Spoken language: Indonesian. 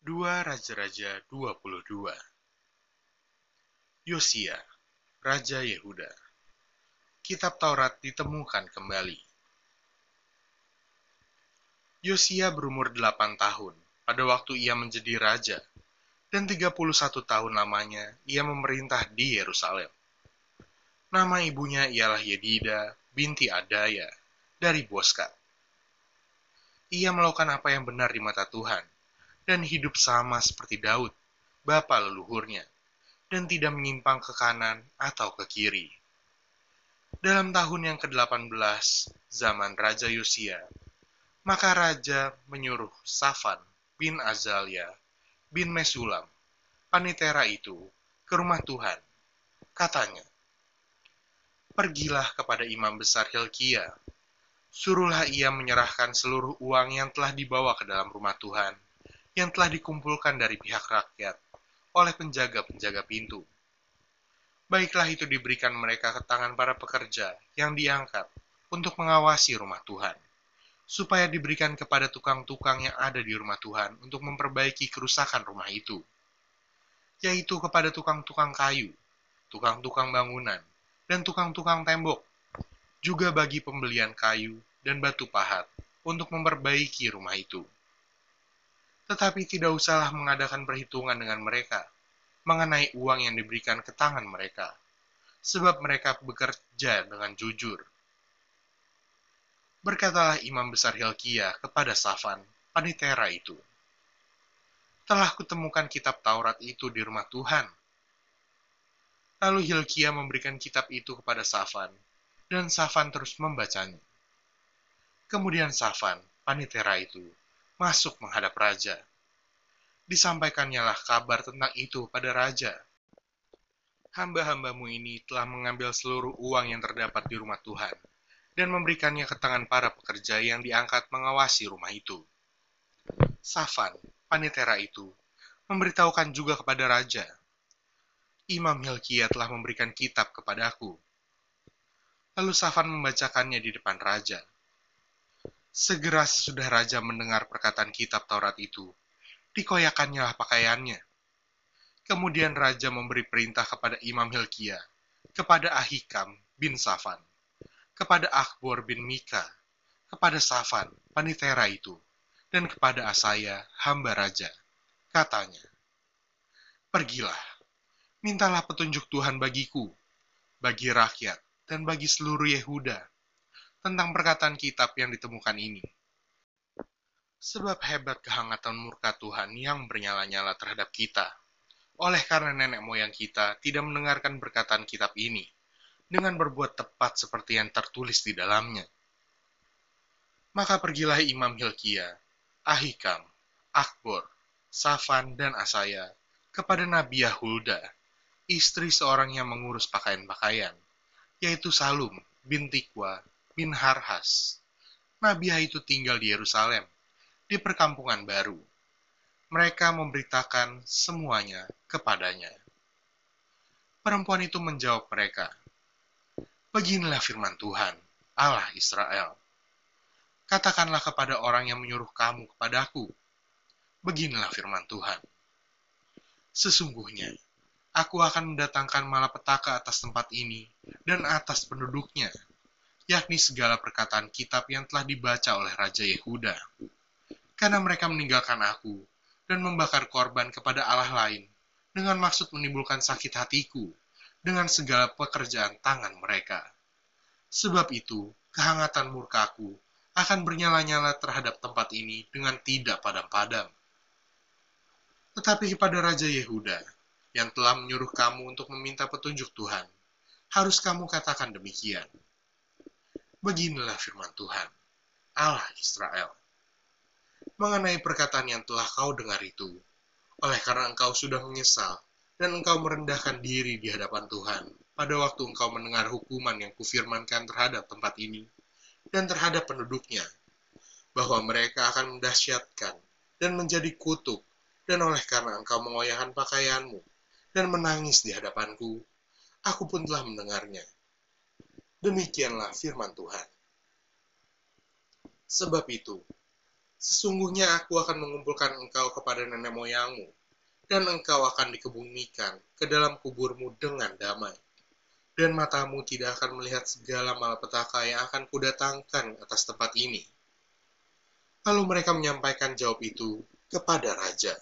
2 Raja-Raja 22 Yosia, Raja Yehuda Kitab Taurat ditemukan kembali. Yosia berumur 8 tahun pada waktu ia menjadi raja, dan 31 tahun lamanya ia memerintah di Yerusalem. Nama ibunya ialah Yedida binti Adaya dari Boska. Ia melakukan apa yang benar di mata Tuhan, dan hidup sama seperti Daud, bapa leluhurnya, dan tidak menyimpang ke kanan atau ke kiri. Dalam tahun yang ke-18 zaman Raja Yosia, maka Raja menyuruh Safan bin Azalia bin Mesulam, panitera itu, ke rumah Tuhan. Katanya, Pergilah kepada imam besar Hilkia, suruhlah ia menyerahkan seluruh uang yang telah dibawa ke dalam rumah Tuhan yang telah dikumpulkan dari pihak rakyat oleh penjaga-penjaga pintu. Baiklah itu diberikan mereka ke tangan para pekerja yang diangkat untuk mengawasi rumah Tuhan, supaya diberikan kepada tukang-tukang yang ada di rumah Tuhan untuk memperbaiki kerusakan rumah itu, yaitu kepada tukang-tukang kayu, tukang-tukang bangunan, dan tukang-tukang tembok, juga bagi pembelian kayu dan batu pahat untuk memperbaiki rumah itu tetapi tidak usahlah mengadakan perhitungan dengan mereka mengenai uang yang diberikan ke tangan mereka, sebab mereka bekerja dengan jujur. Berkatalah imam besar Hilkia kepada Safan, panitera itu, telah kutemukan kitab Taurat itu di rumah Tuhan. Lalu Hilkia memberikan kitab itu kepada Safan, dan Safan terus membacanya. Kemudian Safan, panitera itu, masuk menghadap raja. Disampaikannya lah kabar tentang itu pada raja. Hamba-hambamu ini telah mengambil seluruh uang yang terdapat di rumah Tuhan dan memberikannya ke tangan para pekerja yang diangkat mengawasi rumah itu. Safan, panitera itu, memberitahukan juga kepada raja, Imam Hilkiah telah memberikan kitab kepadaku. Lalu Safan membacakannya di depan raja. Segera sesudah raja mendengar perkataan kitab Taurat itu, dikoyakannya pakaiannya. Kemudian raja memberi perintah kepada Imam Hilkia, kepada Ahikam bin Safan, kepada Akbor bin Mika, kepada Safan, panitera itu, dan kepada Asaya, hamba raja. Katanya, Pergilah, mintalah petunjuk Tuhan bagiku, bagi rakyat, dan bagi seluruh Yehuda, tentang perkataan kitab yang ditemukan ini. Sebab hebat kehangatan murka Tuhan yang bernyala-nyala terhadap kita, oleh karena nenek moyang kita tidak mendengarkan perkataan kitab ini, dengan berbuat tepat seperti yang tertulis di dalamnya. Maka pergilah Imam Hilkia, Ahikam, Akbor, Safan, dan Asaya kepada Nabi Yahulda, istri seorang yang mengurus pakaian-pakaian, yaitu Salum bin Tikwa bin Harhas. Nabiah itu tinggal di Yerusalem, di perkampungan baru. Mereka memberitakan semuanya kepadanya. Perempuan itu menjawab mereka, Beginilah firman Tuhan, Allah Israel. Katakanlah kepada orang yang menyuruh kamu kepadaku, Beginilah firman Tuhan. Sesungguhnya, aku akan mendatangkan malapetaka atas tempat ini dan atas penduduknya, yakni segala perkataan kitab yang telah dibaca oleh Raja Yehuda. Karena mereka meninggalkan aku dan membakar korban kepada Allah lain dengan maksud menimbulkan sakit hatiku dengan segala pekerjaan tangan mereka. Sebab itu, kehangatan murkaku akan bernyala-nyala terhadap tempat ini dengan tidak padam-padam. Tetapi kepada Raja Yehuda, yang telah menyuruh kamu untuk meminta petunjuk Tuhan, harus kamu katakan demikian Beginilah firman Tuhan, Allah Israel. Mengenai perkataan yang telah kau dengar itu, oleh karena engkau sudah menyesal dan engkau merendahkan diri di hadapan Tuhan pada waktu engkau mendengar hukuman yang kufirmankan terhadap tempat ini dan terhadap penduduknya, bahwa mereka akan mendahsyatkan dan menjadi kutuk, dan oleh karena engkau mengoyahkan pakaianmu dan menangis di hadapanku, aku pun telah mendengarnya Demikianlah firman Tuhan. Sebab itu, Sesungguhnya aku akan mengumpulkan engkau kepada nenek moyangmu, dan engkau akan dikebumikan ke dalam kuburmu dengan damai. Dan matamu tidak akan melihat segala malapetaka yang akan kudatangkan atas tempat ini. Lalu mereka menyampaikan jawab itu kepada raja.